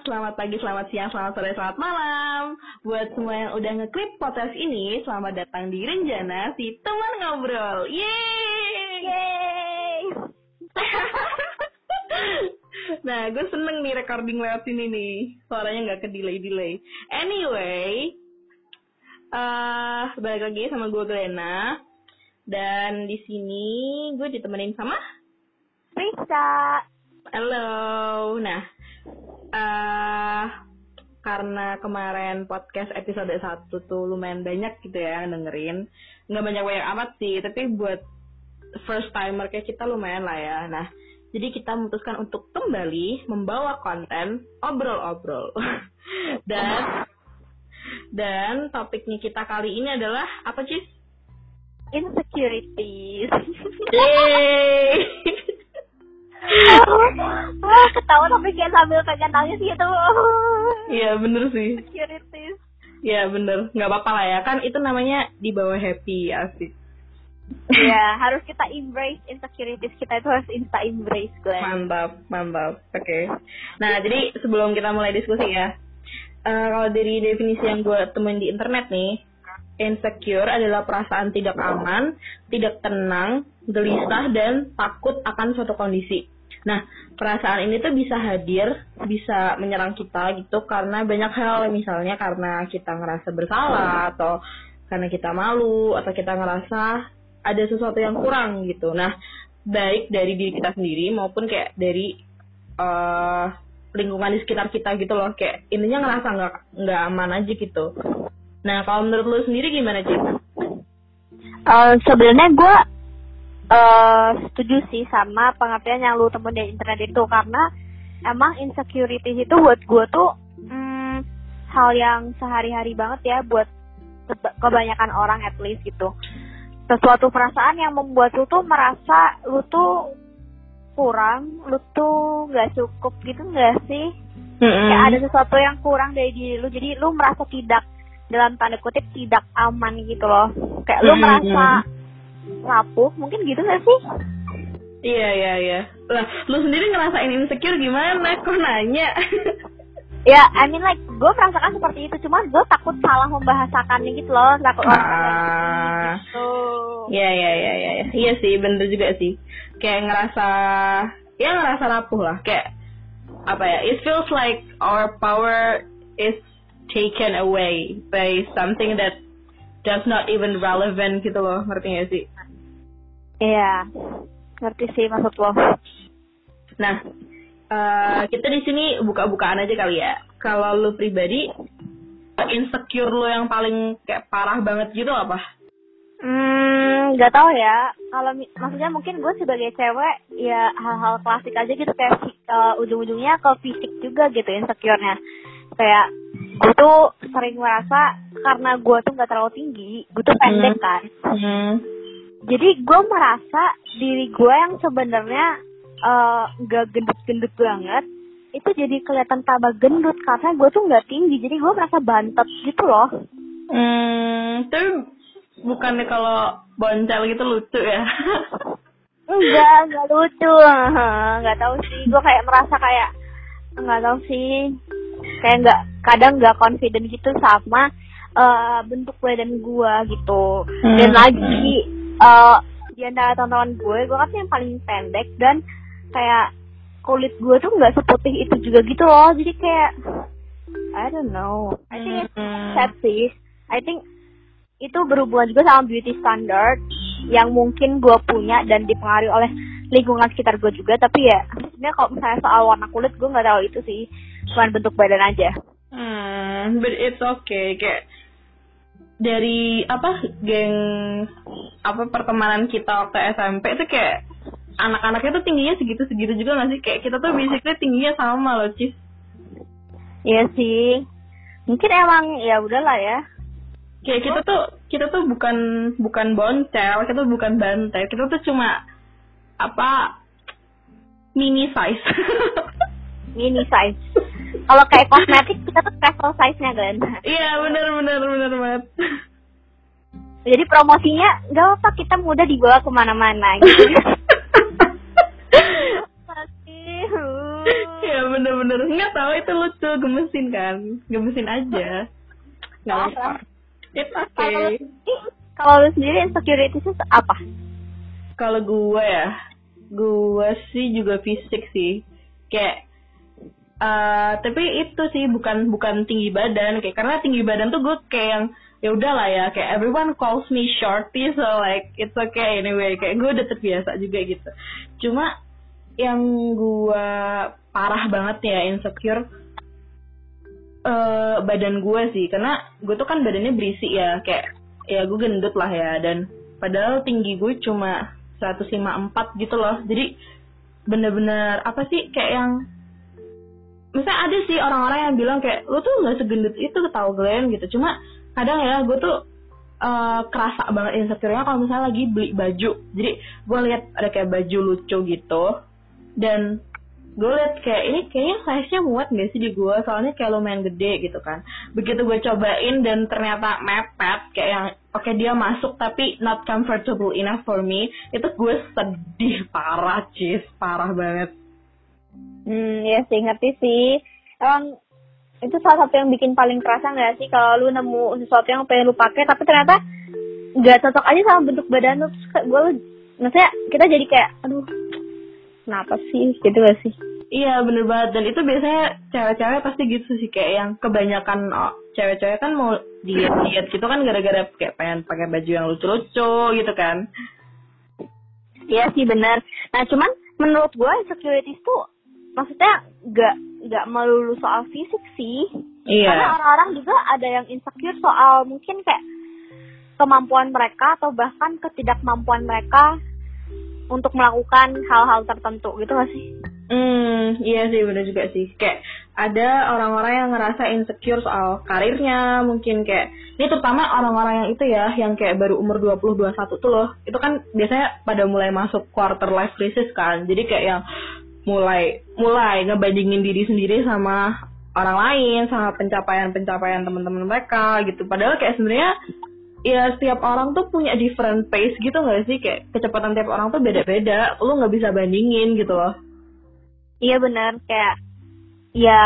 selamat pagi, selamat siang, selamat sore, selamat malam. Buat semua yang udah ngeklik podcast ini, selamat datang di Renjana, si teman ngobrol. Yeay! Yeay! nah, gue seneng nih recording lewat sini nih. Suaranya nggak ke delay-delay. Anyway, uh, balik lagi sama gue Glena. Dan di sini gue ditemenin sama Risa. Halo. Nah, uh, karena kemarin podcast episode 1 tuh lumayan banyak gitu ya dengerin. Nggak banyak-banyak amat sih, tapi buat first timer kayak kita lumayan lah ya. Nah, jadi kita memutuskan untuk kembali membawa konten obrol-obrol. dan dan topiknya kita kali ini adalah apa, Cis? Insecurities. Yeay! oh, ketawa tapi kayak sambil pengen nangis gitu. Iya bener sih. Insecurities. Iya bener, nggak apa-apa lah ya kan itu namanya di bawah happy asik. Iya, harus kita embrace insecurities kita itu harus insta embrace Glenn. Mantap, mantap. Oke. Okay. Nah jadi sebelum kita mulai diskusi ya, uh, kalau dari definisi yang gue temuin di internet nih, insecure adalah perasaan tidak aman, tidak tenang, gelisah dan takut akan suatu kondisi. Nah, perasaan ini tuh bisa hadir, bisa menyerang kita gitu karena banyak hal, misalnya karena kita ngerasa bersalah atau karena kita malu atau kita ngerasa ada sesuatu yang kurang gitu. Nah, baik dari diri kita sendiri maupun kayak dari uh, lingkungan di sekitar kita gitu loh, kayak intinya ngerasa nggak nggak aman aja gitu. Nah, kalau menurut lu sendiri gimana, Cik? Uh, Sebenarnya gue uh, setuju sih sama pengertian yang lu temuin di internet itu karena emang insecurity itu buat gue tuh hmm, hal yang sehari-hari banget ya buat kebanyakan orang at least gitu sesuatu perasaan yang membuat lu tuh merasa lu tuh kurang lu tuh nggak cukup gitu nggak sih mm-hmm. kayak ada sesuatu yang kurang dari diri lu jadi lu merasa tidak dalam tanda kutip tidak aman gitu loh. Kayak lu merasa rapuh mungkin gitu gak sih? Iya iya iya. Lah lu sendiri ngerasain insecure gimana? Kok nanya? Ya I mean like gue merasakan seperti itu. Cuma gue takut salah membahasakannya gitu loh. Takut orang ah. gitu. Ya ya ya ya iya sih bener juga sih. Kayak ngerasa ya ngerasa rapuh lah. Kayak apa ya? It feels like our power is taken away by something that does not even relevant gitu loh ngerti gak sih Iya, ngerti sih maksud lo. Nah, uh, kita di sini buka-bukaan aja kali ya. Kalau lo pribadi, insecure lo yang paling kayak parah banget gitu apa? Hmm, nggak tahu ya. Kalau maksudnya mungkin gue sebagai cewek ya hal-hal klasik aja gitu kayak uh, ujung-ujungnya ke fisik juga gitu insecure-nya. Kayak gue tuh sering merasa karena gue tuh nggak terlalu tinggi, gue tuh pendek hmm. kan. Hmm jadi gue merasa diri gue yang sebenarnya uh, gak gendut-gendut banget itu jadi kelihatan tambah gendut karena gue tuh nggak tinggi jadi gue merasa bantet gitu loh. Hmm tapi bukannya kalau boncel gitu lucu ya? Enggak enggak lucu. Nggak tahu sih gue kayak merasa kayak nggak tahu sih kayak nggak kadang nggak confident gitu sama uh, bentuk badan gue gitu hmm. dan lagi uh, di antara tontonan gue gue kan yang paling pendek dan kayak kulit gue tuh nggak seputih itu juga gitu loh jadi kayak I don't know I think it's mm-hmm. sad sih I think itu berhubungan juga sama beauty standard yang mungkin gue punya dan dipengaruhi oleh lingkungan sekitar gue juga tapi ya sebenarnya kalau misalnya soal warna kulit gue nggak tahu itu sih cuma bentuk badan aja hmm but it's okay kayak dari apa geng apa pertemanan kita waktu SMP itu kayak anak-anaknya tuh tingginya segitu-segitu juga gak sih? Kayak kita tuh basically tingginya sama loh, Cis. Iya sih. Mungkin emang ya udahlah ya. Kayak kita tuh kita tuh bukan bukan boncel, kita tuh bukan bantai. Kita tuh cuma apa mini size. mini size. Kalau kayak kosmetik kita tuh travel size-nya kan. Iya benar benar benar banget. Jadi promosinya nggak apa kita mudah dibawa ke mana-mana gitu. Iya bener-bener nggak tahu itu lucu gemesin kan gemesin aja nggak apa it's Kalau okay kalau lu sendiri insecurity itu apa? kalau gue ya gue sih juga fisik sih. Kayak eh tapi itu sih bukan bukan tinggi badan. Kayak karena tinggi badan tuh gue kayak yang ya udahlah ya kayak everyone calls me shorty so like it's okay anyway. Kayak gue udah terbiasa juga gitu. Cuma yang gue parah banget ya insecure eh badan gue sih. Karena gue tuh kan badannya berisi ya kayak ya gue gendut lah ya. Dan padahal tinggi gue cuma 154 gitu loh. Jadi bener-bener apa sih kayak yang misalnya ada sih orang-orang yang bilang kayak lu tuh nggak segendut itu tau Glenn gitu. Cuma kadang ya gue tuh eh, kerasa banget insecure-nya kalau misalnya lagi beli baju. Jadi gue lihat ada kayak baju lucu gitu dan gue liat kayak ini kayaknya size-nya muat gak sih di gue soalnya kayak lumayan gede gitu kan. Begitu gue cobain dan ternyata mepet kayak yang oke dia masuk tapi not comfortable enough for me itu gue sedih parah cis parah banget Hmm, ya sih ngerti sih. Emang itu salah satu yang bikin paling kerasa nggak sih kalau lu nemu sesuatu yang pengen lu pakai tapi ternyata nggak cocok aja sama bentuk badan lu. Terus kayak gue lu, maksudnya kita jadi kayak, aduh, kenapa sih? Gitu gak sih? Iya bener banget dan itu biasanya cewek-cewek pasti gitu sih kayak yang kebanyakan oh, cewek-cewek kan mau diet diet gitu kan gara-gara kayak pengen pakai baju yang lucu-lucu gitu kan. Iya sih benar. Nah cuman menurut gue insecurities tuh maksudnya nggak nggak melulu soal fisik sih. Karena Iya. orang-orang juga ada yang insecure soal mungkin kayak kemampuan mereka atau bahkan ketidakmampuan mereka untuk melakukan hal-hal tertentu gitu gak sih? Hmm, iya sih bener juga sih. Kayak ada orang-orang yang ngerasa insecure soal karirnya, mungkin kayak ini terutama orang-orang yang itu ya, yang kayak baru umur 20 21 tuh loh. Itu kan biasanya pada mulai masuk quarter life crisis kan. Jadi kayak yang mulai mulai ngebandingin diri sendiri sama orang lain, sama pencapaian-pencapaian teman-teman mereka gitu. Padahal kayak sebenarnya ya setiap orang tuh punya different pace gitu gak sih kayak kecepatan tiap orang tuh beda-beda lu nggak bisa bandingin gitu loh Iya benar kayak ya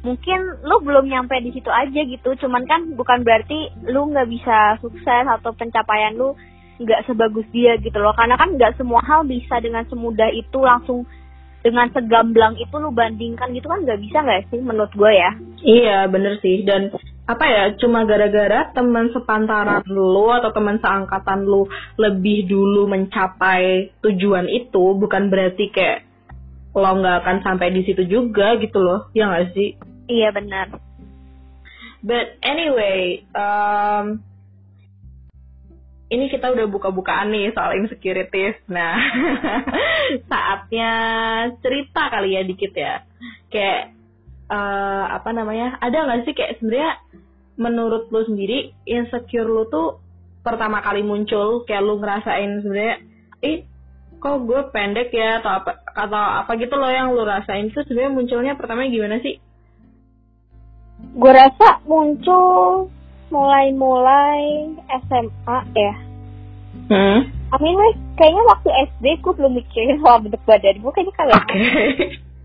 mungkin lu belum nyampe di situ aja gitu. Cuman kan bukan berarti lu nggak bisa sukses atau pencapaian lu nggak sebagus dia gitu loh. Karena kan nggak semua hal bisa dengan semudah itu langsung dengan segamblang itu lu bandingkan gitu kan nggak bisa nggak sih menurut gue ya? Iya bener sih dan apa ya cuma gara-gara teman sepantaran lu atau teman seangkatan lu lebih dulu mencapai tujuan itu bukan berarti kayak lo nggak akan sampai di situ juga gitu loh ya nggak sih? Iya benar. but anyway um, ini kita udah buka-bukaan nih soal insecurities. Nah saatnya cerita kali ya dikit ya. Kayak eh, apa namanya ada nggak sih kayak sebenarnya menurut lu sendiri insecure lu tuh pertama kali muncul kayak lu ngerasain sebenarnya ih kok gue pendek ya atau apa atau apa gitu loh yang lu rasain itu sebenarnya munculnya pertama gimana sih Gue rasa muncul mulai-mulai SMA ya. hmm. Amin weh, kayaknya waktu SD gue belum mikirin soal bentuk badan gue kayaknya kali ya. oke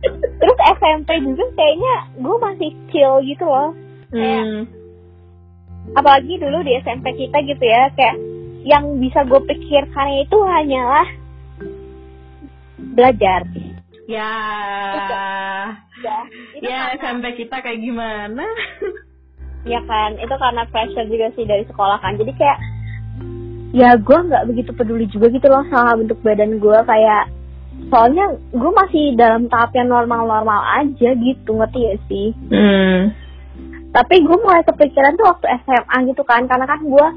Terus SMP juga kayaknya gue masih chill gitu loh. hmm. Apalagi dulu di SMP kita gitu ya, kayak yang bisa gue pikirkan itu hanyalah belajar. ya Ya, ya karena- sampai kita kayak gimana ya kan, itu karena pressure juga sih dari sekolah kan. Jadi kayak ya gue nggak begitu peduli juga gitu loh sama bentuk badan gue kayak soalnya gue masih dalam tahap yang normal-normal aja gitu ngerti ya sih hmm. tapi gue mulai kepikiran tuh waktu SMA gitu kan karena kan gue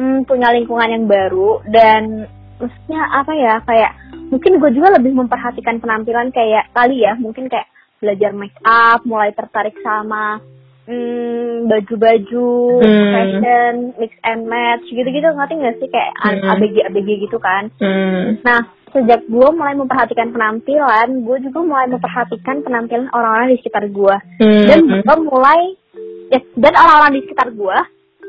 hmm, punya lingkungan yang baru dan maksudnya apa ya kayak mungkin gue juga lebih memperhatikan penampilan kayak kali ya mungkin kayak belajar make up mulai tertarik sama hmm, baju-baju Hmm. fashion mix and match gitu-gitu ngerti gak sih kayak Hmm. abg abg gitu kan Hmm. Nah, sejak gue mulai memperhatikan penampilan, gue juga mulai memperhatikan penampilan orang-orang di sekitar gue. Hmm. Dan gue mulai, ya, dan orang-orang di sekitar gue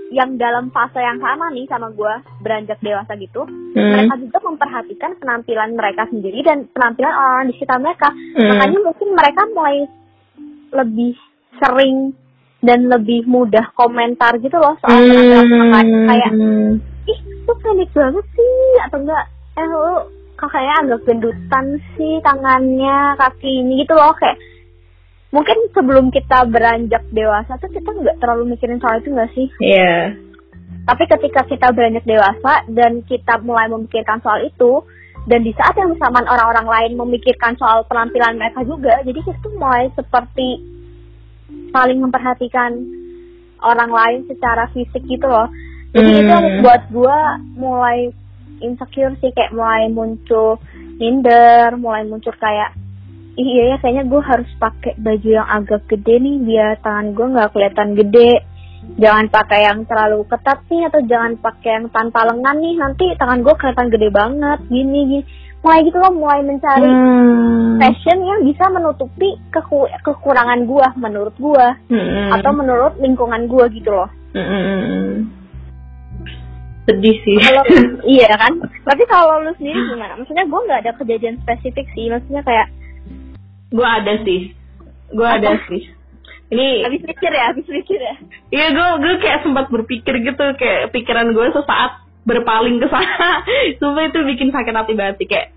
yang dalam fase yang sama nih sama gue beranjak dewasa gitu, Hmm. mereka juga memperhatikan penampilan mereka sendiri dan penampilan orang-orang di sekitar mereka. Hmm. Makanya mungkin mereka mulai lebih sering dan lebih mudah komentar gitu loh soal penampilan mereka kayak Hmm. ih lu pendek banget sih atau enggak eh lu kakaknya agak gendutan sih tangannya kaki ini gitu loh kayak mungkin sebelum kita beranjak dewasa tuh kita nggak terlalu mikirin soal itu nggak sih Iya. tapi ketika kita beranjak dewasa dan kita mulai memikirkan soal itu dan di saat yang bersamaan orang-orang lain memikirkan soal penampilan mereka juga jadi kita tuh mulai seperti saling memperhatikan orang lain secara fisik gitu loh jadi Hmm. itu yang buat gua mulai insecure sih kayak mulai muncul minder mulai muncul kayak Ih, iya ya kayaknya gue harus pakai baju yang agak gede nih biar tangan gue nggak kelihatan gede jangan pakai yang terlalu ketat nih atau jangan pakai yang tanpa lengan nih nanti tangan gue kelihatan gede banget gini gini mulai gitu loh mulai mencari Hmm. fashion yang bisa menutupi keku- kekurangan gue menurut gue Hmm. atau menurut lingkungan gue gitu loh Hmm. Sedih sih. kalau iya kan tapi kalau lu sendiri gimana maksudnya gue nggak ada kejadian spesifik sih maksudnya kayak gue ada sih. Gue ada sih. Ini habis mikir ya habis mikir ya Iya gue gue kayak sempat berpikir gitu kayak pikiran gue sesaat berpaling ke sana. Sumpah itu bikin sakit hati banget sih kayak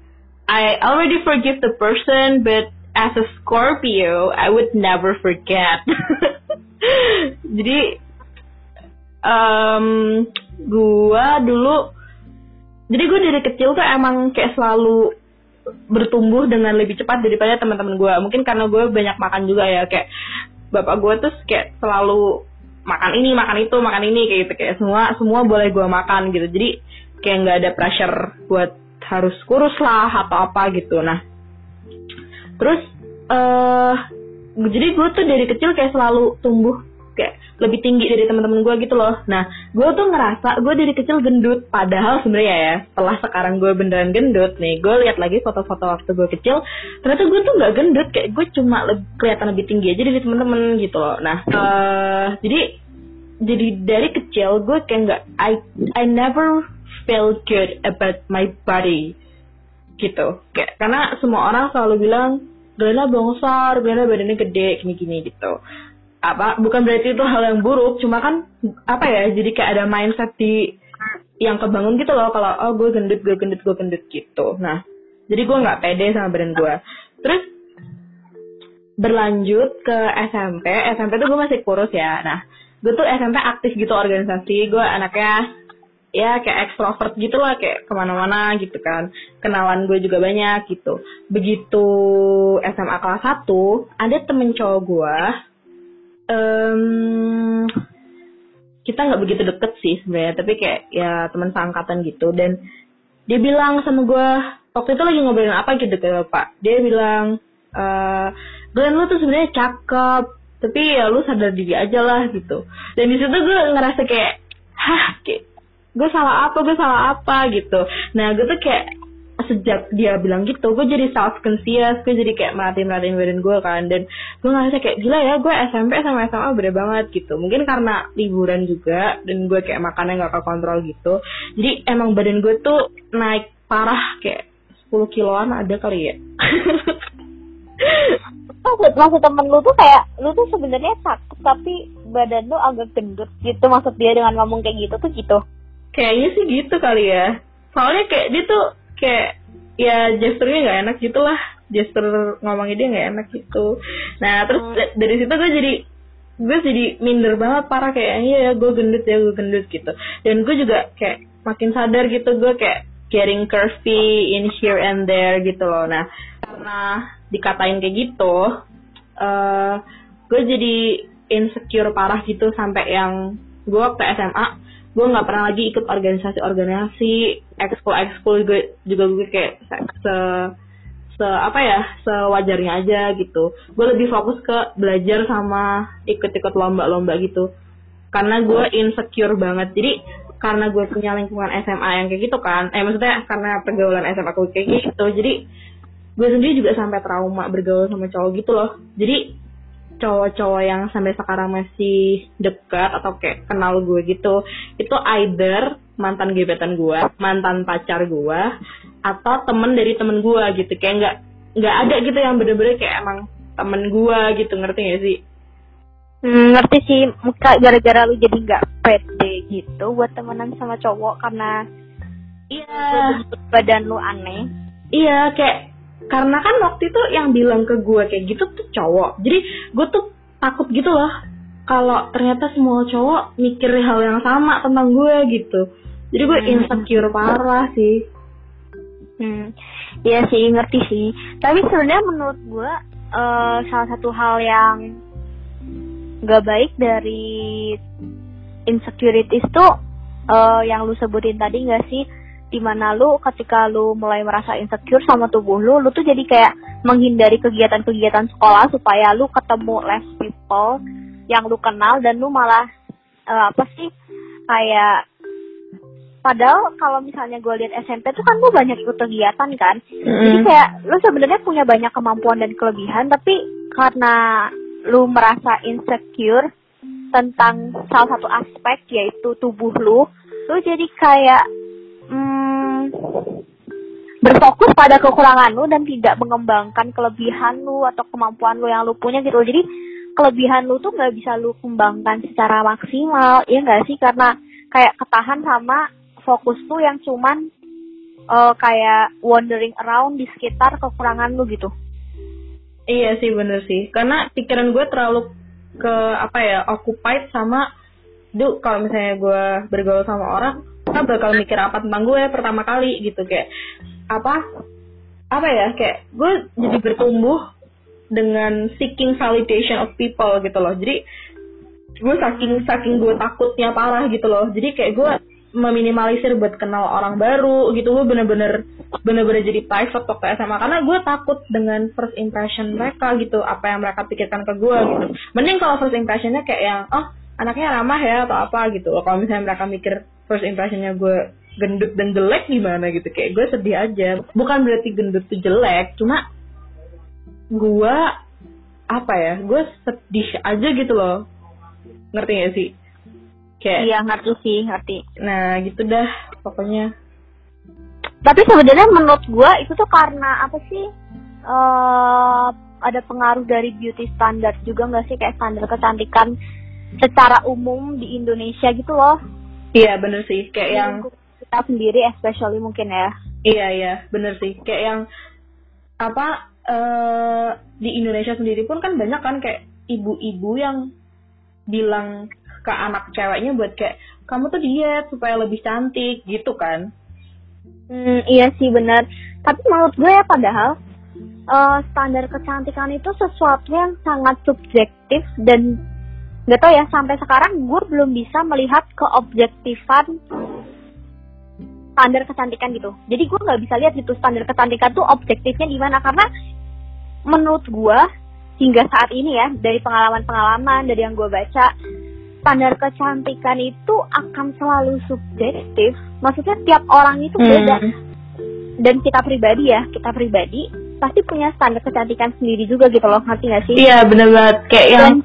I already forgive the person but as a Scorpio I would never forget. Jadi um, gue dulu jadi gue dari kecil tuh emang kayak selalu bertumbuh dengan lebih cepat daripada teman-teman gue. Mungkin karena gue banyak makan juga ya kayak bapak gue tuh kayak selalu makan ini, makan itu, makan ini kayak gitu kayak semua semua boleh gue makan gitu. Jadi kayak nggak ada pressure buat harus kurus lah atau apa gitu. Nah, terus eh jadi gue tuh dari kecil kayak selalu tumbuh kayak lebih tinggi dari teman-teman gue gitu loh. Nah, gue tuh ngerasa gue dari kecil gendut. Padahal sebenarnya ya, setelah sekarang gue beneran gendut nih, gue lihat lagi foto-foto waktu gue kecil, ternyata gue tuh nggak gendut, kayak gue cuma lebih, kelihatan lebih tinggi aja dari teman-teman gitu loh. Nah, eh jadi jadi dari kecil gue kayak nggak I I never feel good about my body gitu kayak karena semua orang selalu bilang Glenna bongsor, Glenna badannya gede, gini-gini gitu. Apa bukan berarti itu hal yang buruk, cuma kan apa ya, jadi kayak ada mindset di yang kebangun gitu loh kalau oh gue gendut, gue gendut, gue gendut gitu. Nah, jadi gue nggak pede sama badan gue. Terus berlanjut ke SMP, SMP tuh gue masih kurus ya. Nah, gue tuh SMP aktif gitu organisasi, gue anaknya ya kayak ekstrovert gitu lah kayak ke mana-mana gitu kan kenalan gue juga banyak gitu begitu SMA kelas 1 ada temen cowok gue em, kita nggak begitu deket sih sebenarnya tapi kayak ya teman seangkatan gitu. Dan dia bilang sama gue waktu itu lagi ngobrolin apa gitu ke pak. Dia bilang eh Glenn lu tuh sebenarnya cakep tapi ya lu sadar diri aja lah gitu. Dan di situ gue ngerasa kayak hah kayak gue salah apa gue salah apa gitu. Nah gue tuh kayak sejak dia bilang gitu gue jadi self conscious gue jadi kayak merhatiin merhatiin badan gue kan. Dan gue ngerasa kayak gila ya gue SMP sama SMA beda banget gitu. Mungkin karena liburan juga dan gue kayak makannya nggak kekontrol gitu. Jadi emang badan gue tuh naik parah kayak 10 kiloan ada kali ya. Maksud maksud temen lu tuh kayak lu tuh sebenarnya cakep tapi badan lu agak gendut gitu. Maksud dia dengan ngomong kayak gitu tuh gitu. Kayaknya sih gitu kali ya. Soalnya kayak dia tuh kayak ya gesturnya nggak enak gitu lah. Gestur ngomongnya dia nggak enak gitu. Nah terus Hmm. da- dari situ gue jadi gue jadi minder banget parah kayak iya ya gue gendut ya gue gendut gitu. Dan gue juga kayak makin sadar gitu gue kayak getting curvy in here and there gitu loh. Nah karena dikatain kayak gitu, eh gue jadi insecure parah gitu sampai yang gue waktu SMA gue nggak pernah lagi ikut organisasi-organisasi ekskul ekskul gue juga gue kayak se, se se apa ya sewajarnya aja gitu. Gue lebih fokus ke belajar sama ikut-ikut lomba-lomba gitu. Karena gue insecure banget. Jadi karena gue punya lingkungan SMA yang kayak gitu kan eh maksudnya karena pergaulan SMA gue kayak gitu. Jadi gue sendiri juga sampai trauma bergaul sama cowok gitu loh. Jadi cowok-cowok yang sampai sekarang masih dekat atau kayak kenal gue gitu itu either mantan gebetan gue mantan pacar gue atau temen dari temen gue gitu. Kayak nggak nggak ada gitu yang bener-bener kayak emang temen gue gitu ngerti gak sih? Hmm, ngerti sih. Muka gara-gara lu jadi nggak pede gitu buat temenan sama cowok karena iya. badan lu aneh. iya kayak karena kan waktu itu yang bilang ke gue kayak gitu tuh cowok jadi gue tuh takut gitu loh kalau ternyata semua cowok mikir hal yang sama tentang gue gitu jadi gue Hmm. insecure parah sih Hmm, iya sih ngerti sih. Tapi sebenarnya menurut gua eh, salah satu hal yang nggak baik dari insecurities tuh eh, yang lu sebutin tadi nggak sih? Di mana lu ketika lu mulai merasa insecure sama tubuh lu, lu tuh jadi kayak menghindari kegiatan-kegiatan sekolah supaya lu ketemu less people yang lu kenal dan lu malah eh, apa sih kayak Padahal kalau misalnya gue lihat SMP tuh kan lu banyak ikut kegiatan kan. Jadi Mm. kayak lu sebenarnya punya banyak kemampuan dan kelebihan tapi karena lu merasa insecure tentang salah satu aspek yaitu tubuh lu, lu jadi kayak hmm, berfokus pada kekurangan lu dan tidak mengembangkan kelebihan lu atau kemampuan lu yang lu punya gitu. Jadi kelebihan lu tuh nggak bisa lu kembangkan secara maksimal, ya nggak sih? Karena kayak ketahan sama fokus lu yang cuman eh, kayak wandering around di sekitar kekurangan lu gitu. Iya sih bener sih. Karena pikiran gue terlalu ke apa ya occupied sama Duh, kalau misalnya gue bergaul sama orang, kan bakal mikir apa tentang gue pertama kali gitu kayak apa apa ya kayak gue jadi bertumbuh dengan seeking validation of people gitu loh. Jadi gue saking saking gue takutnya parah gitu loh. Jadi kayak gue meminimalisir buat kenal orang baru gitu. Gue bener-bener bener-bener jadi private waktu SMA karena gue takut dengan first impression mereka gitu. Apa yang mereka pikirkan ke gue gitu. Mending kalau first impressionnya kayak yang oh anaknya ramah ya atau apa gitu kalau misalnya mereka mikir first impressionnya gue gendut dan jelek gimana gitu kayak gue sedih aja bukan berarti gendut tuh jelek cuma gue apa ya gue sedih aja gitu loh ngerti gak sih kayak Iya ngerti sih ngerti. nah gitu dah pokoknya Tapi sebenarnya menurut gua itu tuh karena apa sih? eh ada pengaruh dari beauty standard juga nggak sih kayak standar kecantikan secara umum di Indonesia gitu loh. Iya bener sih kayak yang kita sendiri especially mungkin ya. Iya iya bener sih kayak yang apa eh di Indonesia sendiri pun kan banyak kan kayak ibu-ibu yang bilang ke anak ceweknya buat kayak kamu tuh diet supaya lebih cantik gitu kan Hmm, iya sih benar. Tapi menurut gue ya padahal eh, standar kecantikan itu sesuatu yang sangat subjektif dan nggak tahu ya sampai sekarang gue belum bisa melihat keobjektifan standar kecantikan gitu. Jadi gue nggak bisa lihat gitu standar kecantikan tuh objektifnya di mana karena menurut gue hingga saat ini ya dari pengalaman-pengalaman dari yang gue baca standar kecantikan itu akan selalu subjektif. Maksudnya tiap orang itu beda Hmm. dan kita pribadi ya kita pribadi pasti punya standar kecantikan sendiri juga gitu loh ngerti gak sih iya bener banget kayak yang Dan-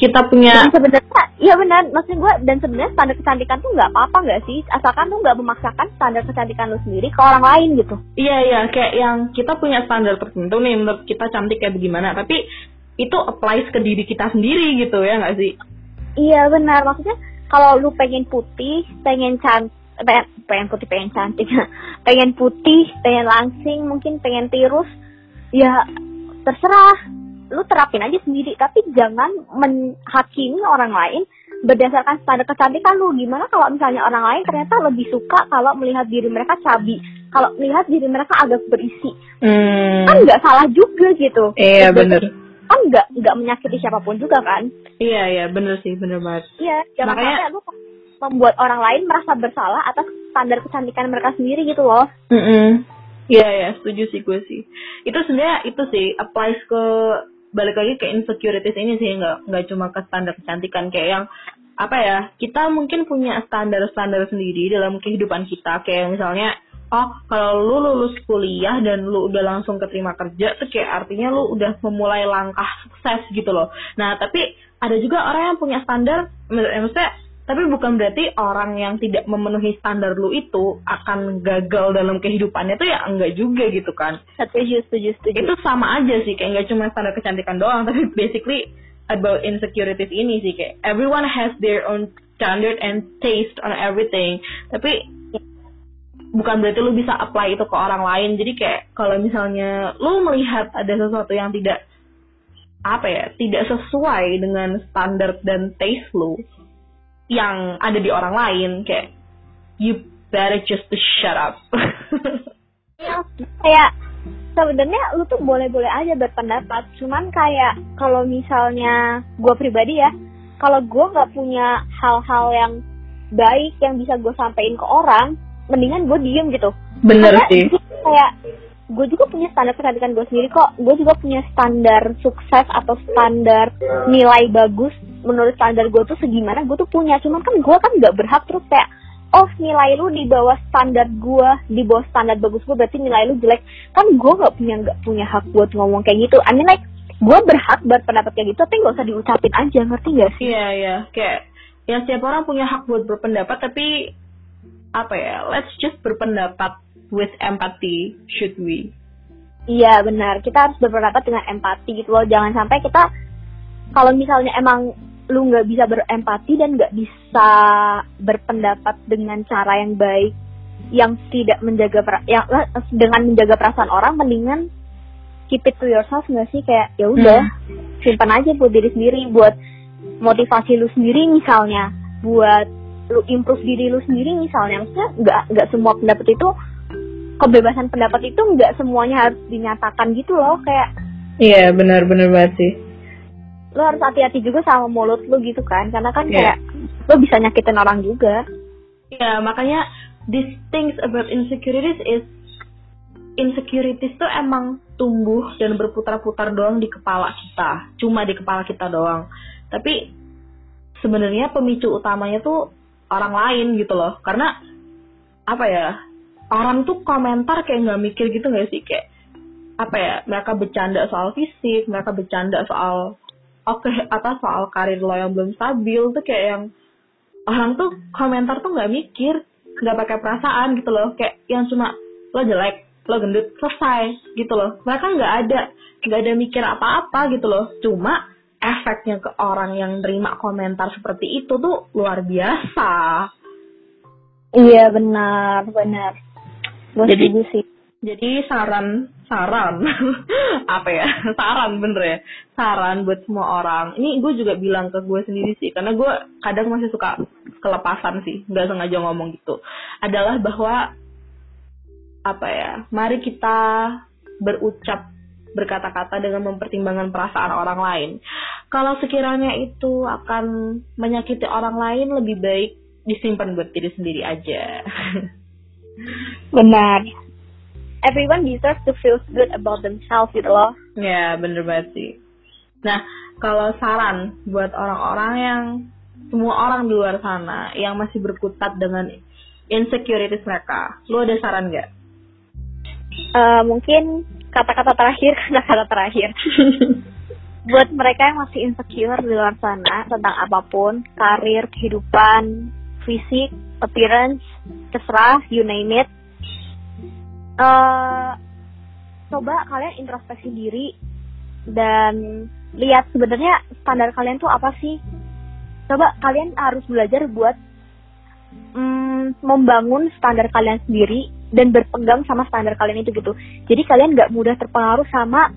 kita punya dan sebenarnya iya benar maksud gue dan sebenarnya standar kecantikan tuh nggak apa-apa nggak sih? Asalkan lu nggak memaksakan standar kecantikan lu sendiri ke orang lain gitu. Iya iya kayak yang kita punya standar tertentu nih menurut kita cantik kayak bagaimana tapi itu applies ke diri kita sendiri gitu ya nggak sih? Iya benar maksudnya kalau lu pengen putih pengen cantik pengen, pengen putih pengen cantik pengen putih pengen langsing mungkin pengen tirus ya terserah lu terapin aja sendiri tapi jangan menghakimi orang lain berdasarkan standar kecantikan lu gimana kalau misalnya orang lain ternyata lebih suka kalau melihat diri mereka cabi kalau melihat diri mereka agak berisi hmm. kan nggak salah juga gitu iya bener kan nggak nggak menyakiti siapa pun juga kan iya iya bener sih bener banget Iya, jangan Makanya- sampai lu membuat orang lain merasa bersalah atas standar kecantikan mereka sendiri gitu loh. Mm-mm. Iya ya, setuju sih gue sih. Itu sebenarnya itu sih applies ke balik lagi ke insecurities ini sih nggak nggak cuma ke standar kecantikan kayak yang apa ya kita mungkin punya standar-standar sendiri dalam kehidupan kita kayak misalnya oh kalau lu lulus kuliah dan lu udah langsung keterima kerja tuh kayak artinya lu udah memulai langkah sukses gitu loh. Nah tapi ada juga orang yang punya standar, maksudnya tapi bukan berarti orang yang tidak memenuhi standar lu itu akan gagal dalam kehidupannya tuh ya enggak juga gitu kan. Setuju, setuju, setuju. Itu sama aja sih kayak nggak cuma standar kecantikan doang tapi basically about insecurities ini sih kayak everyone has their own standard and taste on everything. Tapi bukan berarti lu bisa apply itu ke orang lain. Jadi kayak kalau misalnya lu melihat ada sesuatu yang tidak apa ya, tidak sesuai dengan standar dan taste lu yang ada di orang lain kayak you better just to shut up. kayak sebenarnya lu tuh boleh-boleh aja berpendapat, cuman kayak kalau misalnya gue pribadi ya, kalau gue nggak punya hal-hal yang baik yang bisa gue sampaikan ke orang, mendingan gue diem gitu. Bener Karena sih. Kayak gue juga punya standar kecantikan gue sendiri kok. Gue juga punya standar sukses atau standar nilai bagus menurut standar gue tuh segimana gue tuh punya. Cuman kan gue kan nggak berhak terus kayak oh nilai lu di bawah standar gue di bawah standar bagus gue berarti nilai lu jelek. Kan gue nggak punya nggak punya hak buat ngomong kayak gitu. I mean like gue berhak berpendapat kayak gitu tapi nggak usah diucapin aja ngerti gak sih? Iya iya. Kayak ya setiap orang punya hak buat berpendapat tapi apa ya let's just berpendapat with empathy should we? Iya benar, kita harus berpendapat dengan empati gitu loh. Jangan sampai kita kalau misalnya emang lu nggak bisa berempati dan nggak bisa berpendapat dengan cara yang baik, yang tidak menjaga yang dengan menjaga perasaan orang, mendingan keep it to yourself nggak sih? Kayak ya udah simpan aja buat diri sendiri, buat motivasi lu sendiri misalnya, buat lu improve diri lu sendiri misalnya, maksudnya nggak nggak semua pendapat itu kebebasan pendapat itu nggak semuanya harus dinyatakan gitu loh kayak Iya benar benar banget sih lo harus hati-hati juga sama mulut lo gitu kan karena kan Iya. kayak lo bisa nyakitin orang juga Ya makanya these things about insecurities is insecurities tuh emang tumbuh dan berputar-putar doang di kepala kita, cuma di kepala kita doang. Tapi sebenarnya pemicu utamanya tuh orang lain gitu loh, karena apa ya orang tuh komentar kayak nggak mikir gitu nggak sih kayak apa ya mereka bercanda soal fisik, mereka bercanda soal oke apa soal karir lo yang belum stabil tuh kayak yang orang tuh komentar tuh nggak mikir nggak pakai perasaan gitu loh. Kayak yang cuma lo jelek lo gendut selesai gitu loh. Mereka nggak ada nggak ada mikir apa-apa gitu loh. Cuma efeknya ke orang yang nerima komentar seperti itu tuh luar biasa. Iya benar benar. Gue Jadi- sih. Jadi saran saran. Apa ya? Saran bener ya. Saran buat semua orang. Ini gue juga bilang ke gue sendiri sih karena gue kadang masih suka kelepasan sih nggak sengaja ngomong gitu. Adalah bahwa apa ya mari kita berucap berkata-kata dengan mempertimbangkan perasaan orang lain. Kalau sekiranya itu akan menyakiti orang lain lebih baik disimpan buat diri sendiri aja. Benar everyone deserves to feel good about themselves gitu loh Ya, bener banget sih. Nah, kalau saran buat orang-orang yang semua orang di luar sana yang masih berkutat dengan insecurities mereka, lu ada saran nggak? Eh, mungkin kata-kata terakhir kata-kata terakhir buat mereka yang masih insecure di luar sana tentang apa pun karir kehidupan fisik appearance terserah you name it eh coba kalian introspeksi diri dan lihat sebenarnya standar kalian tuh apa sih coba kalian harus belajar buat mm, membangun standar kalian sendiri dan berpegang sama standar kalian itu gitu. Jadi kalian nggak mudah terpengaruh sama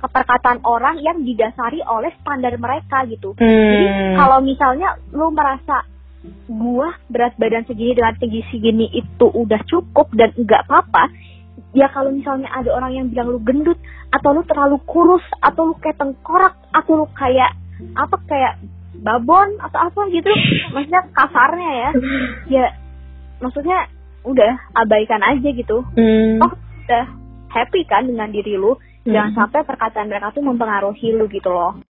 perkataan orang yang didasari oleh standar mereka gitu. Jadi Hmm. kalau misalnya lu merasa gua berat badan segini dengan tinggi segini itu udah cukup dan nggak apa-apa, ya kalau misalnya ada orang yang bilang lu gendut atau lu terlalu kurus atau lu kayak tengkorak atau lu kayak apa kayak babon atau apa gitu, maksudnya kasarnya ya, ya maksudnya udah abaikan aja gitu. Hmm. Oh udah happy kan dengan diri lu, jangan Hmm. sampai perkataan mereka tuh mempengaruhi lu gitu loh.